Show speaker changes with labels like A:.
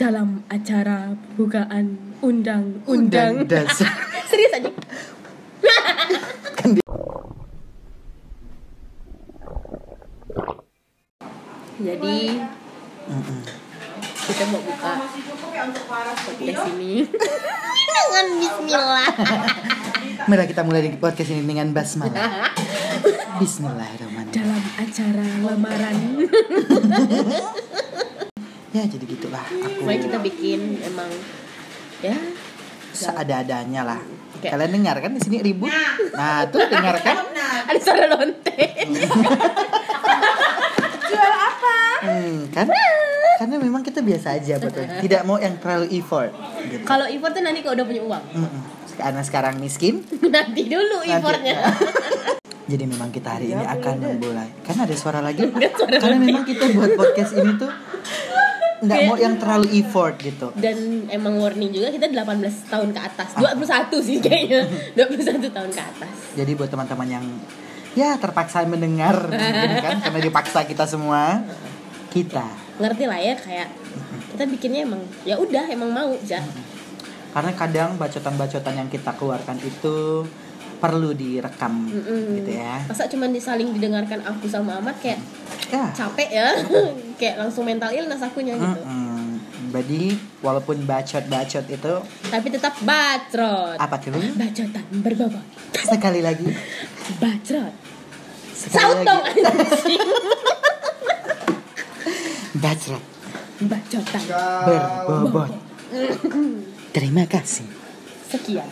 A: dalam acara bukaan
B: Undang
A: undang-undang.
B: dasar
A: Serius aja.
B: di-
A: Jadi
B: Mm-mm.
A: kita mau buka podcast ini dengan Bismillah.
B: Mari kita mulai di podcast ini dengan basmalah. Bismillahirrahmanirrahim.
A: dalam acara lamaran.
B: Ya jadi gitulah. Aku
A: Pokoknya kita bikin emang ya
B: seada-adanya lah.
A: Kayak-
B: Kalian dengar kan di sini ribut? Nah, tuh dengar kan?
A: ada suara lonte.
B: Hmm, kan? Karena memang kita biasa aja betul. Tidak mau yang terlalu effort. Gitu.
A: Kalau effort tuh nanti kalau udah punya uang.
B: Mm-mm. Karena sekarang miskin,
A: Nanti dulu
B: Nanti.
A: effortnya.
B: jadi memang kita hari ini akan memulai. Karena ada suara lagi.
A: Suara
B: Karena memang kita buat podcast ini tuh nggak mau yang terlalu effort gitu.
A: Dan emang warning juga kita 18 tahun ke atas. 21 sih kayaknya. 21 tahun ke atas.
B: Jadi buat teman-teman yang ya terpaksa mendengar kan karena dipaksa kita semua, kita
A: Ngerti lah ya kayak kita bikinnya emang ya udah emang mau ja.
B: karena kadang bacotan-bacotan yang kita keluarkan itu perlu direkam
A: Mm-mm.
B: gitu ya.
A: Masa cuma disaling didengarkan aku sama Ahmad kayak
B: Ya.
A: capek ya. kayak langsung mental illness akunya gitu.
B: Mm-mm. Jadi walaupun bacot-bacot itu
A: Tapi tetap bacrot.
B: apa tuh?
A: Bacotan berbobot.
B: Sekali lagi,
A: Bacrot.
B: sekali
A: Sautong
B: lagi, bacot
A: Bacotan.
B: berbobot. Terima kasih.
A: Sekian.